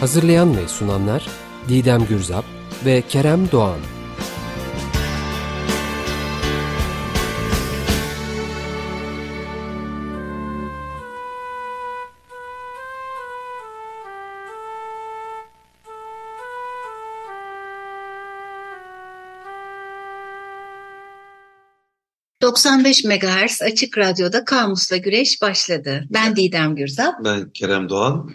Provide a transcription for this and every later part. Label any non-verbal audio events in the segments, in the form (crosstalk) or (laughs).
Hazırlayan ve sunanlar Didem Gürzap ve Kerem Doğan. ...95 MHz Açık Radyo'da Kamusla Güreş başladı. Ben Didem Gürzap. Ben Kerem Doğan.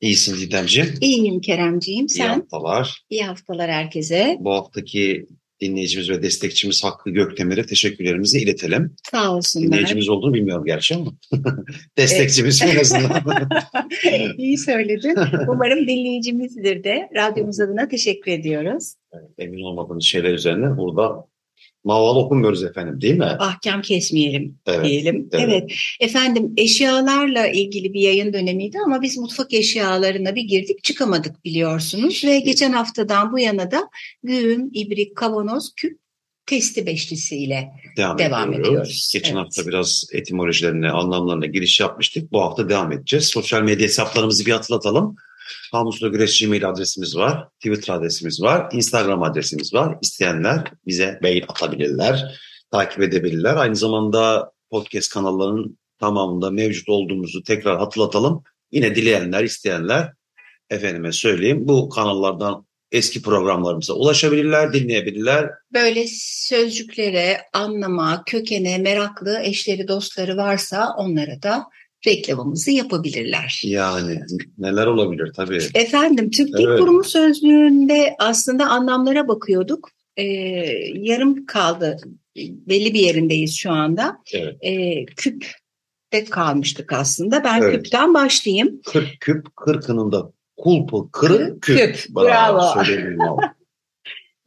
İyisin Didemciğim. İyiyim Keremciğim. İyi Sen? haftalar. İyi haftalar herkese. Bu haftaki dinleyicimiz ve destekçimiz Hakkı Gökdemir'e teşekkürlerimizi iletelim. Sağ olsunlar. Dinleyicimiz olduğunu bilmiyorum gerçi ama. (laughs) Destekçimiz en azından. (laughs) İyi söyledin. Umarım dinleyicimizdir de. Radyomuz adına teşekkür ediyoruz. Emin olmadığımız şeyler üzerine burada maval okumuyoruz efendim değil mi? Ahkam kesmeyelim Evet, diyelim. evet. Evet. Efendim eşyalarla ilgili bir yayın dönemiydi ama biz mutfak eşyalarına bir girdik çıkamadık biliyorsunuz. Ve geçen haftadan bu yana da güğüm, ibrik, kavanoz, küp testi beşlisiyle Devam, Devam ediyoruz. ediyoruz. Geçen Evet. hafta biraz etimolojilerine, anlamlarına giriş yapmıştık. Bu hafta devam edeceğiz. Sosyal medya hesaplarımızı bir hatırlatalım. Kamusla Güreş Gmail adresimiz var. Twitter adresimiz var. Instagram adresimiz var. İsteyenler bize mail atabilirler. Takip edebilirler. Aynı zamanda podcast kanallarının tamamında mevcut olduğumuzu tekrar hatırlatalım. Yine dileyenler, isteyenler efendime söyleyeyim bu kanallardan eski programlarımıza ulaşabilirler, dinleyebilirler. böyle sözcüklere, anlama, kökene meraklı eşleri, dostları varsa onlara da reklamımızı yapabilirler. Yani neler olabilir tabii. Efendim Türk Dil Evet. Kurumu Sözlüğü'nde aslında anlamlara bakıyorduk. Ee, yarım kaldı. Belli bir yerindeyiz şu anda. Evet. Ee, küpte kalmıştık aslında. Ben Evet. küpten başlayayım. 40 küp, kırkının da kulpu, kırı, küp. Küp, bravo. abi.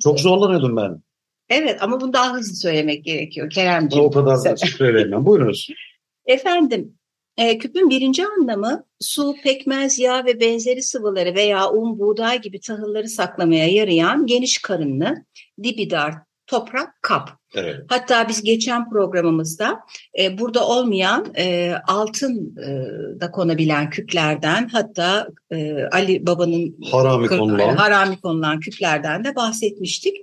Çok zorlanıyordum ben. Evet ama bunu daha hızlı söylemek gerekiyor Keremciğim. O kadar da söyleyemem. Buyurunuz. Efendim, e, küpün birinci anlamı su, pekmez, yağ ve benzeri sıvıları veya un, buğday gibi tahılları saklamaya yarayan geniş karınlı, dibi dar, toprak, kap. Evet. Hatta biz geçen programımızda e, burada olmayan e, altın e, da konabilen küplerden hatta e, Ali Baba'nın Harami kır- konulan. harami konulan küplerden de bahsetmiştik.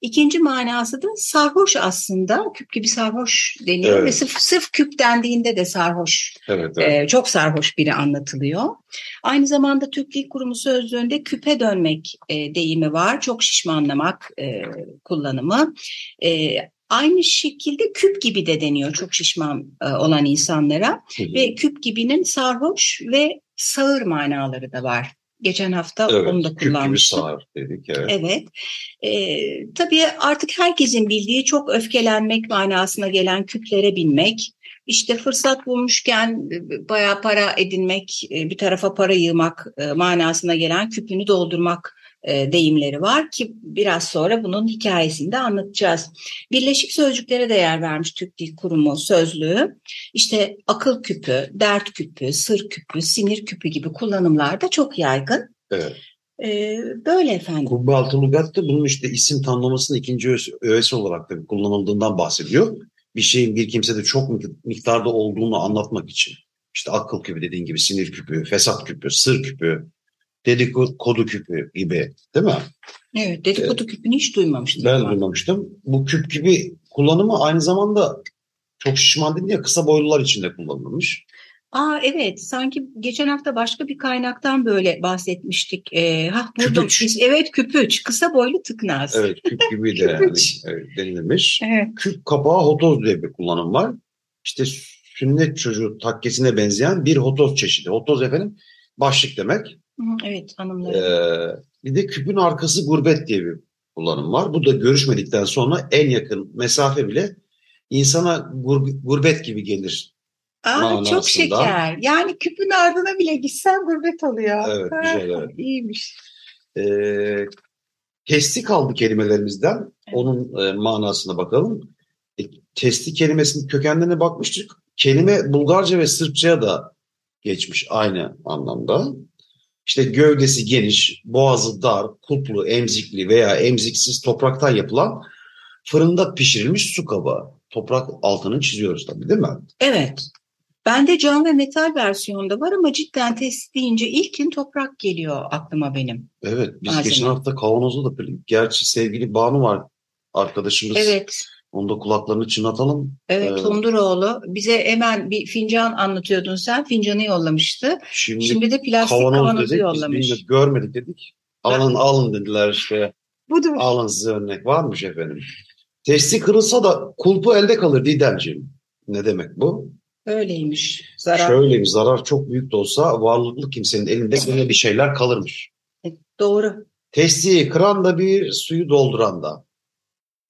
İkinci manası da sarhoş aslında. Küp gibi sarhoş deniyor Evet. ve sırf, sırf küp dendiğinde de sarhoş, Evet, evet. e, çok sarhoş biri anlatılıyor. Aynı zamanda Türk Dil Kurumu sözlüğünde küpe dönmek e, deyimi var. Çok şişmanlamak e, kullanımı. E, aynı şekilde küp gibi de deniyor çok şişman e, olan insanlara. Hı hı. Ve küp gibinin sarhoş ve sağır manaları da var. Geçen hafta evet. onu da kullanmıştık. sağır dedik. Evet. Evet. Ee, tabii artık herkesin bildiği çok öfkelenmek manasına gelen küplere binmek. İşte fırsat bulmuşken e, bayağı para edinmek, e, bir tarafa para yığmak manasına gelen küpünü doldurmak deyimleri var ki biraz sonra bunun hikayesini de anlatacağız. Birleşik sözcüklere de yer vermiş Türk Dil Kurumu sözlüğü. İşte akıl küpü, dert küpü, sır küpü, sinir küpü gibi kullanımlarda çok yaygın. evet. Ee, böyle efendim. Kubbe altı lügatta bunun işte isim tanımlamasının ikinci öğesi, olarak da kullanıldığından bahsediyor. Bir şeyin bir kimsede çok mik- miktarda olduğunu anlatmak için. İşte akıl küpü dediğin gibi sinir küpü, fesat küpü, sır küpü, dedikodu küpü gibi değil mi? Evet, dedikodu küpünü hiç duymamıştım. Ben ama. duymamıştım. Bu küp gibi kullanımı aynı zamanda çok şişman değil ya kısa boylular için de kullanılmış. Aa evet, sanki geçen hafta başka bir kaynaktan böyle bahsetmiştik. Ee, hah, buldum. Küpüç. Biz- Evet, küpüç. Kısa boylu tıknaz. Evet küp (laughs) gibi de yani, evet, denilmiş. Evet. Küp kapağı hotoz diye bir kullanım var. İşte sünnet çocuğu takkesine benzeyen bir hotoz çeşidi. Hotoz efendim başlık demek. Evet, hanımlar. Ee, bir de küpün arkası gurbet diye bir kullanım var. Bu da görüşmedikten sonra en yakın mesafe bile insana gur- gurbet gibi gelir Aa, çok şeker. Yani küpün ardına bile gitsen gurbet oluyor. Evet, güzel, evet. İyiymiş. Ee, testi kaldı kelimelerimizden. Onun e, manasına bakalım. E, testi kelimesinin kökenlerine bakmıştık. Kelime Bulgarca ve Sırpçaya da geçmiş aynı anlamda. İşte gövdesi geniş, boğazı dar, kulplu, emzikli veya emziksiz topraktan yapılan fırında pişirilmiş su kabı. Toprak altını çiziyoruz tabii değil mi? Evet. Bende cam ve metal versiyonda var ama cidden test deyince ilkin toprak geliyor aklıma benim. Evet, biz Malzeme. geçen hafta kavanozda da gerçi sevgili Banu var arkadaşımız. Evet. Onu da kulaklarını çınlatalım. Evet Evet. Tunduroğlu bize hemen bir fincan anlatıyordun sen. Fincanı yollamıştı. Şimdi, Şimdi de plastik kavanoz kavanozu dedik, biz yollamış. bilmiyoruz, görmedik dedik. Alın alın dediler işte. Budur. Alın size örnek varmış efendim. Testi kırılsa da kulpu elde kalır Didemciğim. Ne demek bu? Öyleymiş. Zarar. Şöyle bir zarar çok büyük de olsa varlıklı kimsenin elinde gene bir şeyler kalırmış. Doğru. Testiyi kıran da bir suyu dolduran da.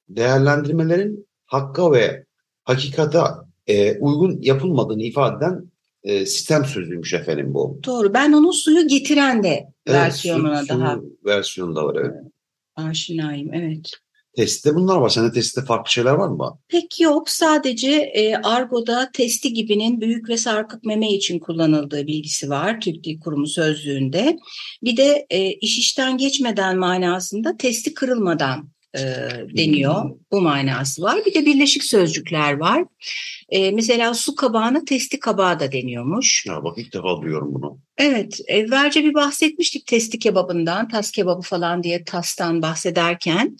Değerlendirmelerin hakka ve hakikata e, uygun yapılmadığını ifade eden e, sistem sözüymüş efendim bu. Doğru. Ben onun suyu getiren de Evet, versiyonuna su- daha versiyonu da var evet. aşinayım. Evet. Testte bunlar var. Sende testte farklı şeyler var mı? Pek yok. Sadece e, argoda testi gibinin büyük ve sarkık meme için kullanıldığı bilgisi var Türk Dil Kurumu sözlüğünde. Bir de e, iş işten geçmeden manasında testi kırılmadan e, deniyor. Bu manası var. Bir de birleşik sözcükler var. E, mesela su kabağına testi kabağı da deniyormuş. Ya bak ilk defa duyuyorum bunu. Evet, evvelce bir bahsetmiştik testi kebabından, tas kebabı falan diye tastan bahsederken.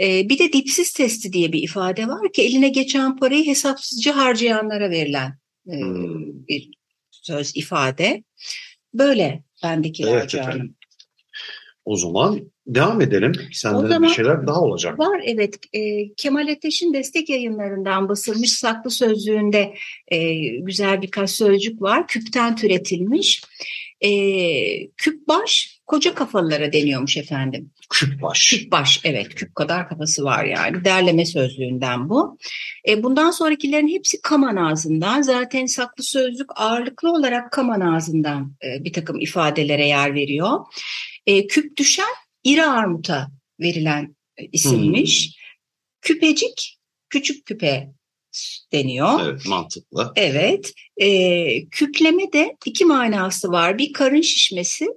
Ee, bir de dipsiz testi diye bir ifade var ki eline geçen parayı hesapsızca harcayanlara verilen e, Hmm. bir söz ifade. Böyle bendekiler Evet canım. O zaman devam edelim. Sende O de zaman- bir şeyler daha olacak. Var evet e, Kemal Ateş'in destek yayınlarından basılmış saklı sözlüğünde e, güzel birkaç sözcük var. Küpten türetilmiş. E, küp baş koca kafalılara deniyormuş efendim. Küp baş. Küp baş evet küp kadar kafası var yani derleme sözlüğünden bu. E, bundan sonrakilerin hepsi kaman ağzından zaten saklı sözlük ağırlıklı olarak kaman ağzından e, bir takım ifadelere yer veriyor. E, küp düşen iri armuta verilen e, isimmiş. Küpecik küçük küpe deniyor. Evet mantıklı. Evet, e, küpleme de iki manası var. Bir karın şişmesi,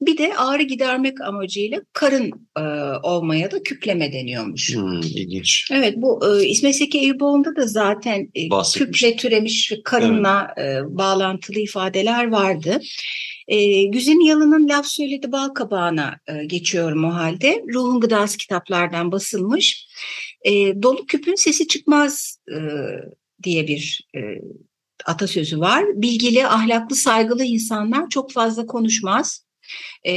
bir de ağrı gidermek amacıyla karın e, olmaya da küpleme deniyormuş. Hmm, ilginç. Evet, bu e, İsmet Seki Eyüboğlu'nda da zaten e, küple türemiş ve karınla e, bağlantılı ifadeler vardı. E, Güzin Yalın'ın Laf Söyledi Bal Kabağı'na e, geçiyorum o halde. Ruhun Gıdası kitaplardan basılmış. E, dolu küpün sesi çıkmaz e, diye bir e, atasözü var. Bilgili, ahlaklı, saygılı insanlar çok fazla konuşmaz. E,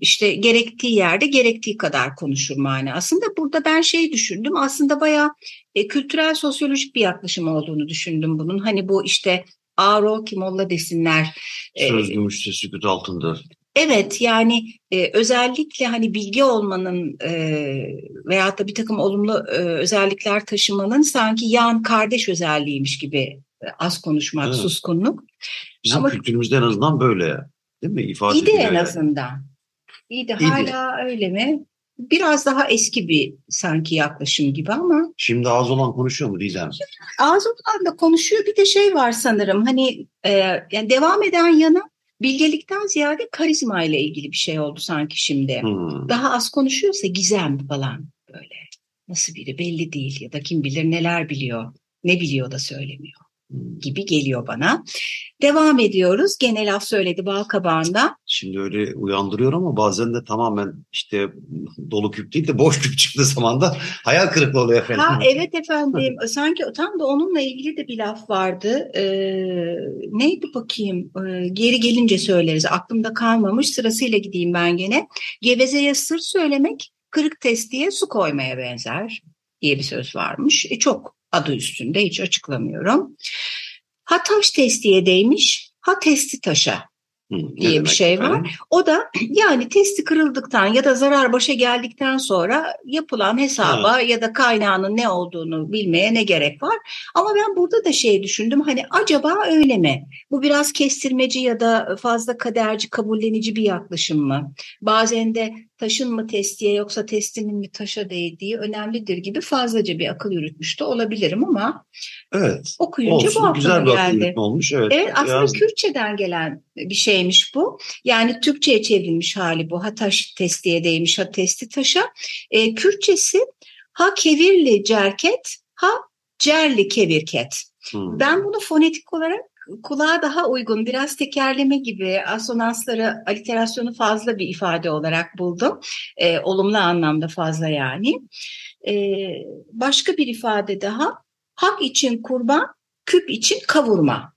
işte gerektiği yerde gerektiği kadar konuşur mani. Aslında burada ben şey düşündüm. Aslında bayağı e, kültürel sosyolojik bir yaklaşım olduğunu düşündüm bunun. Hani bu işte ağro ki molla desinler. E, Söz gümüş sesi güç altındır. Evet yani e, özellikle hani bilgi olmanın e, veyahut da bir takım olumlu e, özellikler taşımanın sanki yan kardeş özelliğiymiş gibi e, az konuşmak, Evet. suskunluk. Bizim Ama- kültürümüzde en azından böyle. Değil mi? İfade İyi de en yani. azından. İyi de. hala öyle mi? Biraz daha eski bir sanki yaklaşım gibi ama Şimdi az olan konuşuyor mu Didem? ağzından da konuşuyor. Bir de şey var sanırım hani e, yani devam eden yana bilgelikten ziyade karizma ile ilgili bir şey oldu sanki şimdi. Hmm. daha az konuşuyorsa gizem falan böyle. Nasıl biri belli değil ya da kim bilir neler biliyor, ne biliyor da söylemiyor. Gibi geliyor bana. Devam ediyoruz. Gene laf söyledi bal kabağında. Şimdi öyle uyandırıyor ama bazen de tamamen işte dolu küp değil de boş küp çıktığı zaman da hayal kırıklığı oluyor efendim. Ha evet efendim (laughs) sanki tam da onunla ilgili de bir laf vardı. Ee, neydi bakayım Ee, geri gelince söyleriz aklımda kalmamış sırasıyla gideyim ben gene. Gevezeye sır söylemek kırık testiye su koymaya benzer diye bir söz varmış. E, çok adı üstünde hiç açıklamıyorum. Ha taş testiye değmiş ha testi taşa Hı, diye bir şey efendim? var. O da yani testi kırıldıktan ya da zarar başa geldikten sonra yapılan hesaba ya da kaynağının ne olduğunu bilmeye ne gerek var. Ama ben burada da şey düşündüm hani acaba öyle mi? Bu biraz kestirmeci ya da fazla kaderci, kabullenici bir yaklaşım mı? Bazen de taşın mı testiye yoksa testinin mi taşa değdiği önemlidir gibi fazlaca bir akıl yürütmüş de olabilirim ama Evet. okuyunca bu Olsun aklıma güzel bir akıl geldi. yürütme olmuş. Evet. Evet aslında Biraz- Kürtçeden gelen bir şeymiş bu. Yani Türkçe'ye çevrilmiş hali bu. Ha taş testiye değmiş, ha testi taşa. E, Kürtçesi ha kevirli cerket, ha cerli kevirket. Hı. Ben bunu fonetik olarak kulağa daha uygun, biraz tekerleme gibi asonansları, aliterasyonu fazla bir ifade olarak buldum. E, olumlu anlamda fazla yani. E, başka bir ifade daha, hak için kurban, küp için kavurma.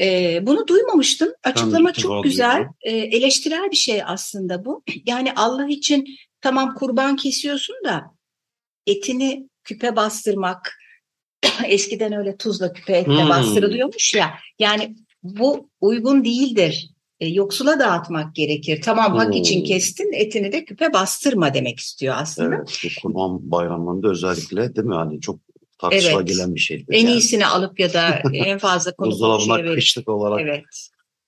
E, bunu duymamıştım. Açıklama defa çok güzel. E, eleştirel bir şey aslında bu. (clears throat) Yani Allah için tamam kurban kesiyorsun da etini küpe bastırmak, (clears throat) eskiden öyle tuzla küpe etle Hmm. bastırılıyormuş ya. Yani bu uygun değildir. E, yoksula dağıtmak gerekir. Tamam hak Hmm. için kestin, etini de küpe bastırma demek istiyor aslında. Evet, kurban bayramlarında özellikle değil mi? Hani çok tartışma Evet. gelen bir şeydir. En yani. iyisini alıp ya da (laughs) en fazla konu Buzdolabına verip- kışlık olarak Evet.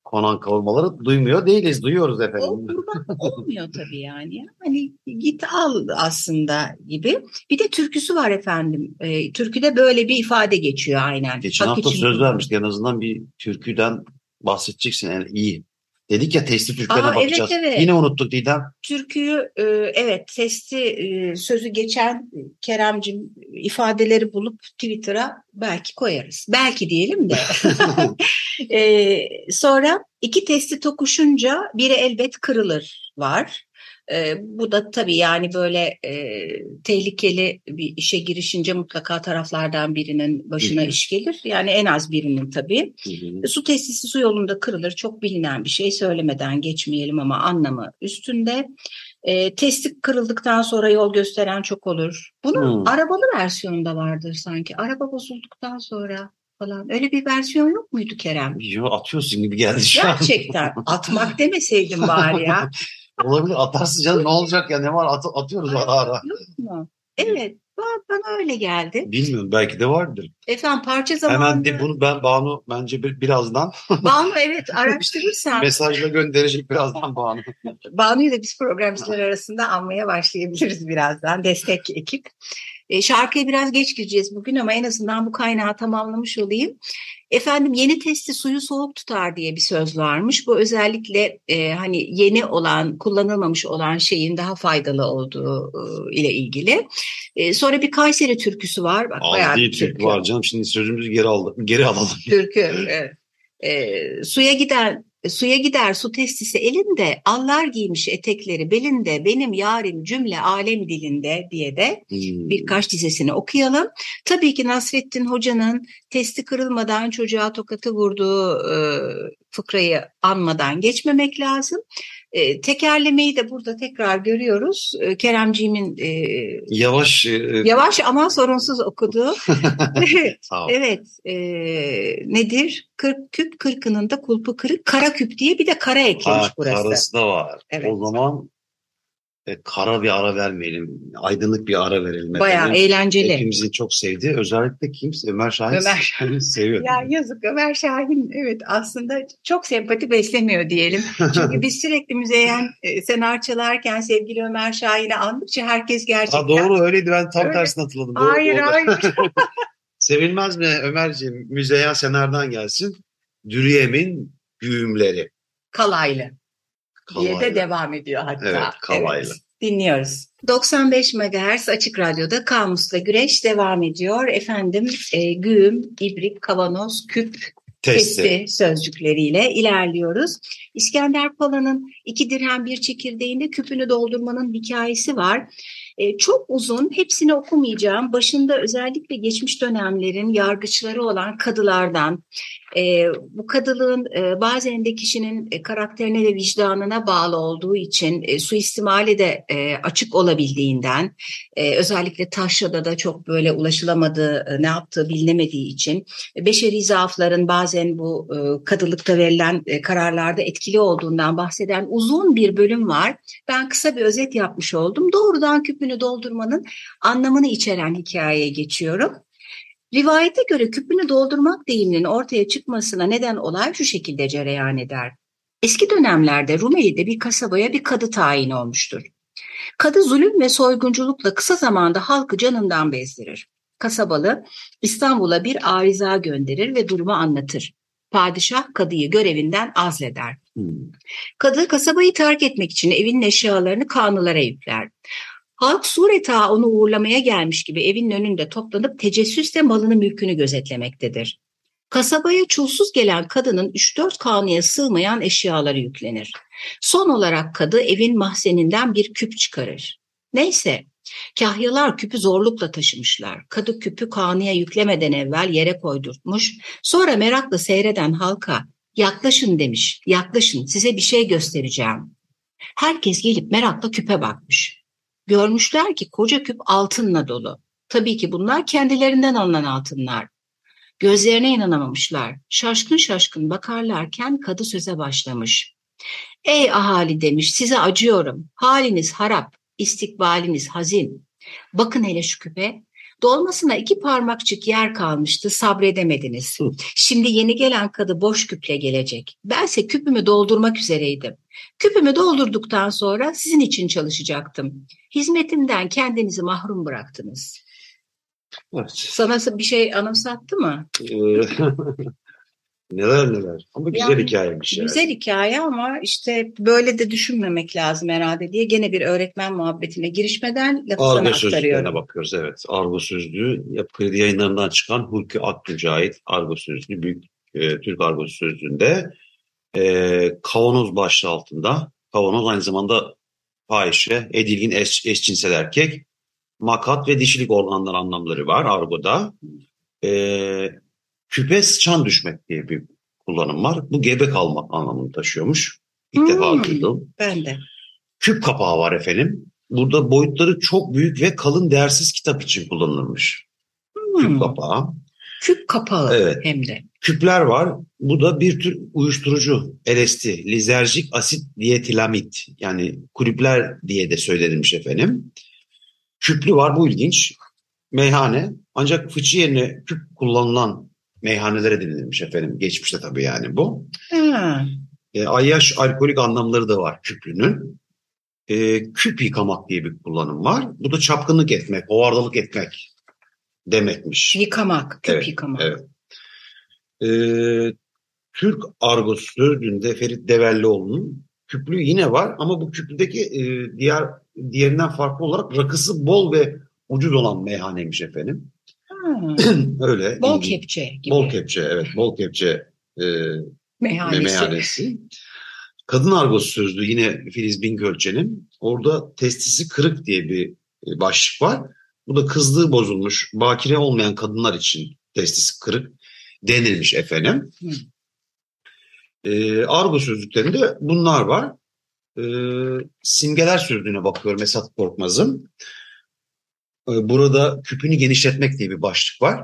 konan kavurmaları duymuyor değiliz. Duyuyoruz O efendim. kurban (laughs) olmuyor tabii yani. Hani git al aslında gibi. Bir de türküsü var efendim. E, türküde böyle bir ifade geçiyor aynen. Geçen Hak hafta için söz kurban. vermiştik. En azından bir türküden bahsedeceksin. Yani iyi. Dedik ya testi türkülerine Aa, evet, bakacağız. evet. Yine unuttuk Didem. Türküyü e, evet testi e, sözü geçen Keremcim ifadeleri bulup Twitter'a belki koyarız. Belki diyelim de. (laughs) (laughs) E, sonra iki testi tokuşunca biri elbet kırılır var. E, bu da tabii yani böyle e, tehlikeli bir işe girişince mutlaka taraflardan birinin başına iş gelir. Yani en az birinin tabii. Su testisi su yolunda kırılır. Çok bilinen bir şey söylemeden geçmeyelim ama anlamı üstünde. E, testi kırıldıktan sonra yol gösteren çok olur. Bunun Hmm. arabalı versiyonunda vardır sanki. Araba bozulduktan sonra falan. Öyle bir versiyon yok muydu Kerem? Yo, atıyorsun gibi geldi şu an. Gerçekten atmak demeseydim bari ya. (laughs) Olabilir atarsın canım ne olacak ya ne var At- atıyoruz ara ara. Yok mu? Evet bana öyle geldi. Bilmiyorum belki de vardır. Efendim parça zamanında Hemen de bunu ben Banu bence bir, birazdan (laughs) Banu evet araştırırsan mesajla gönderecek birazdan Banu. Banu'yu da biz programcılar arasında anmaya başlayabiliriz birazdan. Destek ekip. E, şarkıya biraz geç gireceğiz bugün ama en azından bu kaynağı tamamlamış olayım. Efendim yeni testi suyu soğuk tutar diye bir söz varmış. Bu özellikle e, hani yeni olan, kullanılmamış olan şeyin daha faydalı olduğu e, ile ilgili. E, sonra bir Kayseri türküsü var. Bak, bayağı Aldığı bir Türk var canım şimdi sözümüzü geri aldık. Geri alalım. Türkü. evet. E, suya gider suya gider su testisi elinde allar giymiş etekleri belinde benim yarim cümle alem dilinde diye de Hmm. birkaç dizesini okuyalım. Tabii ki Nasrettin Hoca'nın testi kırılmadan çocuğa tokatı vurduğu e, fıkrayı anmadan geçmemek lazım. E, tekerlemeyi de burada tekrar görüyoruz. E, Keremciğimin e, Yavaş. e, yavaş ama sorunsuz okuduğu. (laughs) Evet, e, nedir? Kırk küp kırkının da kulpu kırık. Kara küp diye bir de kara eklemiş Ha, burası. karası da var. Evet. O zaman e, kara bir ara vermeyelim. Aydınlık bir ara verelim. Bayağı efendim. eğlenceli. Hepimizin çok sevdiği. Özellikle kimse Ömer Şahin Ömer (laughs) Şahin seviyor. Ya yazık Ömer Şahin evet aslında çok sempati beslemiyor diyelim. Çünkü biz sürekli müzeyyen e, senar çalarken sevgili Ömer Şahin'i andıkça herkes gerçekten... Ha, doğru öyleydi ben tam Öyle. tersini hatırladım. Doğru, Hayır doğru. hayır. (laughs) (laughs) Sevilmez mi Ömerciğim? Müzeyyen Sener'den gelsin. Dürüyem'in güğümleri. Kalaylı diye de devam ediyor hatta. Evet, kalaylı. dinliyoruz. 95 MHz Açık Radyo'da Kamus'la Güreş devam ediyor. Efendim e, güğüm, ibrik, kavanoz, küp, Testi. testi sözcükleriyle ilerliyoruz. İskender Pala'nın iki dirhem bir çekirdeğinde küpünü doldurmanın hikayesi var. E, çok uzun, hepsini okumayacağım. Başında özellikle geçmiş dönemlerin yargıçları olan kadılardan, E, bu kadılığın e, bazen de kişinin e, karakterine ve vicdanına bağlı olduğu için e, suistimali de e, açık olabildiğinden e, özellikle taşrada da çok böyle ulaşılamadığı e, ne yaptığı bilinemediği için e, beşeri zaafların bazen bu e, kadılıkta verilen e, kararlarda etkili olduğundan bahseden uzun bir bölüm var. Ben kısa bir özet yapmış oldum. Doğrudan küpünü doldurmanın anlamını içeren hikayeye geçiyorum. Rivayete göre küpünü doldurmak deyiminin ortaya çıkmasına neden olay şu şekilde cereyan eder. Eski dönemlerde Rumeli'de bir kasabaya bir kadı tayin olmuştur. Kadı zulüm ve soygunculukla kısa zamanda halkı canından bezdirir. Kasabalı İstanbul'a bir ariza gönderir ve durumu anlatır. Padişah kadıyı görevinden azleder. Hmm. Kadı kasabayı terk etmek için evinin eşyalarını kanlılara yükler. Halk sureta onu uğurlamaya gelmiş gibi evinin önünde toplanıp tecessüsle malını mülkünü gözetlemektedir. Kasabaya çulsuz gelen kadının 3-4 kanıya sığmayan eşyaları yüklenir. Son olarak kadı evin mahzeninden bir küp çıkarır. Neyse, kahyalar küpü zorlukla taşımışlar. Kadı küpü kanıya yüklemeden evvel yere koydurtmuş. Sonra merakla seyreden halka yaklaşın demiş. Yaklaşın size bir şey göstereceğim. Herkes gelip merakla küpe bakmış. Görmüşler ki koca küp altınla dolu. Tabii ki bunlar kendilerinden alınan altınlar. Gözlerine inanamamışlar. Şaşkın şaşkın bakarlarken kadı söze başlamış. Ey ahali demiş size acıyorum. Haliniz harap, istikbaliniz hazin. Bakın hele şu küpe. Dolmasına iki parmakçık yer kalmıştı sabredemediniz. Şimdi yeni gelen kadı boş küple gelecek. Bense küpümü doldurmak üzereydim. Küpümü doldurduktan sonra sizin için çalışacaktım. Hizmetimden kendinizi mahrum bıraktınız. Evet. Sana bir şey anımsattı mı? (laughs) Neler neler. Ama güzel Yani, hikayeymiş yani. Güzel hikaye ama işte böyle de düşünmemek lazım herhalde diye gene bir öğretmen muhabbetine girişmeden lafı sana Argo aktarıyorum. bakıyoruz evet. Argo sözlüğü Yapı Kredi yayınlarından çıkan Hulki Akgül'e ait Argo sözlüğü büyük e, Türk Argo sözlüğünde e, kavanoz başlığı altında kavanoz aynı zamanda fahişe, edilgin eş, eşcinsel erkek, makat ve dişilik organlar anlamları var Argo'da. E, küpe sıçan düşmek diye bir kullanım var. Bu gebe kalmak anlamını taşıyormuş. İlk Hmm. defa duydum. Ben de. Küp kapağı var efendim. Burada boyutları çok büyük ve kalın değersiz kitap için kullanılmış. Küp Hmm, kapağı. Küp kapağı Evet. hem de. Küpler var. Bu da bir tür uyuşturucu, LSD, lizerjik asit diyetilamit. Yani kulüpler diye de söylenilmiş efendim. Küplü var bu ilginç. Meyhane. Ancak fıçı yerine küp kullanılan meyhanelere denilmiş efendim. Geçmişte tabii yani bu. Ha, E, ayyaş alkolik anlamları da var küplünün. E, küp yıkamak diye bir kullanım var. Bu da çapkınlık etmek, hovardalık etmek demekmiş. yıkamak, küp Evet, yıkamak. evet. E, Türk argosu sözlüğünde Ferit Devellioğlu'nun küplü yine var ama bu küplüdeki e, diğer diğerinden farklı olarak rakısı bol ve ucuz olan meyhaneymiş efendim. Ha, (clears throat) Öyle. bol ilginç. kepçe gibi. Bol kepçe evet bol kepçe e, meyhanesi. meyhanesi. Kadın argosu sözlüğü yine Filiz Bingölçen'in. Orada testisi kırık diye bir e, başlık var. Bu da kızlığı bozulmuş, bakire olmayan kadınlar için testisi kırık denilmiş efendim. Hı. E, argo sözlüklerinde bunlar var. E, simgeler sözlüğüne bakıyorum Esat Korkmaz'ın. E, burada küpünü genişletmek diye bir başlık var.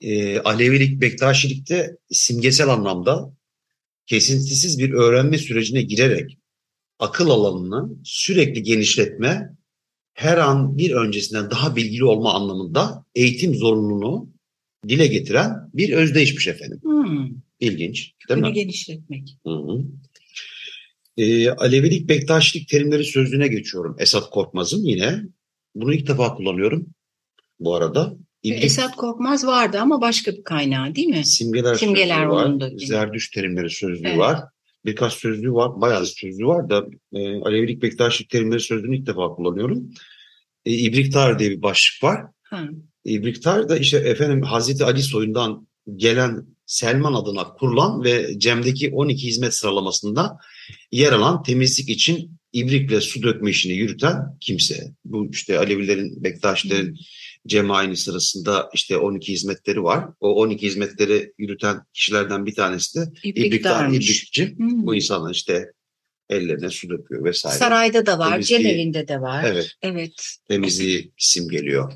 E, Alevilik, Bektaşilikte simgesel anlamda kesintisiz bir öğrenme sürecine girerek akıl alanını sürekli genişletme, her an bir öncesinden daha bilgili olma anlamında eğitim zorunluluğunu dile getiren bir özdeyişmiş efendim. Hmm, İlginç değil küpünü mi? genişletmek. Hı hı. Ee, Alevilik, Bektaşilik terimleri sözlüğüne geçiyorum. Esat Korkmaz'ın yine. Bunu ilk defa kullanıyorum bu arada. İblis- Esat Korkmaz vardı ama başka bir kaynağı değil mi? Simgeler, Simgeler var. da. Zerdüş terimleri sözlüğü Evet. var. Birkaç sözlüğü var. Bayağı bir sözlüğü var da e, Alevilik Bektaşlık terimleri sözlüğünü ilk defa kullanıyorum. E, İbriktar diye bir başlık var. Ha. İbriktar da işte efendim Hazreti Ali soyundan gelen Selman adına kurulan ve Cem'deki 12 hizmet sıralamasında yer alan temizlik için ibrikle su dökme işini yürüten kimse. Bu işte Alevilerin, Bektaşilerin Cemaini sırasında işte 12 hizmetleri var. O 12 hizmetleri yürüten kişilerden bir tanesi de İbriktarmış. İbrikçi. Hmm. Bu insanlar işte ellerine su döküyor vesaire. Sarayda da var, Temizliği- cemevinde de var. Evet. Evet. Temizliği simgeliyor.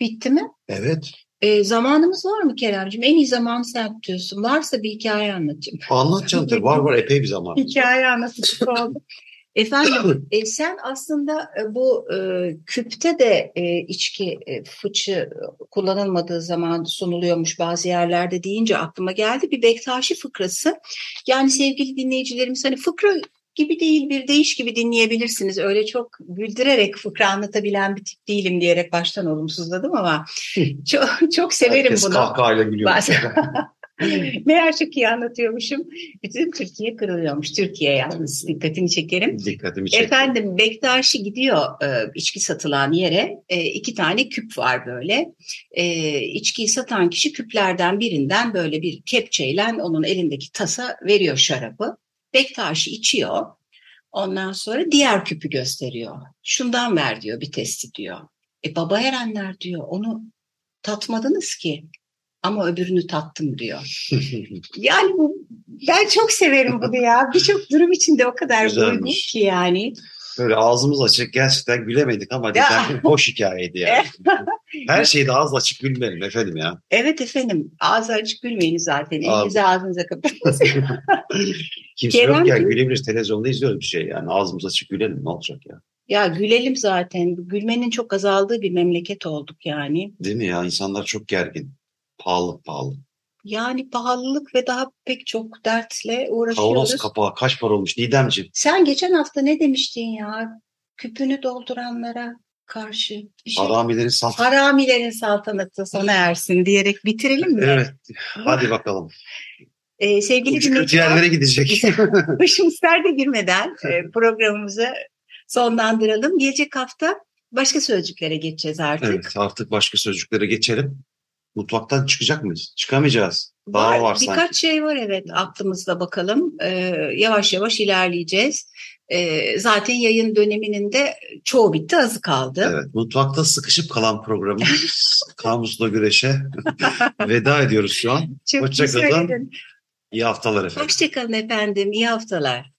Bitti mi? Evet. Ee, zamanımız var mı Keremciğim? En iyi zamanı sen tutuyorsun. Varsa bir hikaye anlatayım. Anlatacağım tabii. Var var epey bir zaman. (laughs) Hikaye anlatıcı oldu. Efendim (coughs) e, sen aslında e, bu e, küpte de e, içki e, fıçı kullanılmadığı zaman sunuluyormuş bazı yerlerde deyince aklıma geldi. Bir Bektaşi fıkrası. Yani sevgili dinleyicilerimiz hani fıkra gibi değil bir deyiş gibi dinleyebilirsiniz. Öyle çok güldürerek fıkra anlatabilen bir tip değilim diyerek baştan olumsuzladım ama (laughs) çok, çok severim Herkes bunu. kahkahayla gülüyor. (laughs) Bazen- (laughs) Meğer çok iyi anlatıyormuşum. Bütün Türkiye kırılıyormuş. Türkiye yalnız dikkatini çekerim. Dikkatimi çekti. Efendim Bektaşi gidiyor e, içki satılan yere. E, iki tane küp var böyle. E, içkiyi satan kişi küplerden birinden böyle bir kepçeyle onun elindeki tasa veriyor şarabı. Bektaşi içiyor. Ondan sonra diğer küpü gösteriyor. Şundan ver diyor bir testi diyor. E baba erenler diyor onu tatmadınız ki. Ama öbürünü tattım diyor. (laughs) Yani bu ben çok severim bunu ya. Birçok durum içinde o kadar uygun ki yani. Böyle ağzımız açık gerçekten gülemedik ama cidden boş hikayeydi yani. (laughs) Her şeyde ağız açık gülmeyelim efendim ya. Evet efendim ağzı açık gülmeyiniz zaten. Elinizi ağzınıza kapatın. (laughs) Kimse Kerem yokken gülebiliriz. Televizyonda izliyoruz bir şey yani. Ağzımız açık gülelim ne olacak ya. ya gülelim zaten. Gülmenin çok azaldığı bir memleket olduk yani. Değil mi ya? İnsanlar çok gergin. Pahalı pahalı. Yani pahalılık ve daha pek çok dertle Kavanoz uğraşıyoruz. kapağı kaç para olmuş Didemciğim? Sen geçen hafta ne demiştin ya? Küpünü dolduranlara karşı bir şey. Haramilerin saf. Haramilerin saltanatı sona ersin diyerek bitirelim mi? Evet. Hadi bakalım. Ee, sevgili dinleyiciler, gidecek. başımız (laughs) derde girmeden e, programımızı sonlandıralım. Gelecek hafta başka sözcüklere geçeceğiz artık. evet artık başka sözcüklere geçelim. Mutfaktan çıkacak mıyız? Çıkamayacağız. Daha var, birkaç sanki. şey var evet aklımızda bakalım. Ee, yavaş yavaş ilerleyeceğiz. Ee, zaten yayın döneminin de çoğu bitti azı kaldı. Evet, mutfakta sıkışıp kalan programı (laughs) Kamusla Güreş'e (laughs) veda ediyoruz şu an. Çok Hoşça iyi kalın. söyledin. İyi haftalar efendim. Hoşçakalın efendim. İyi haftalar.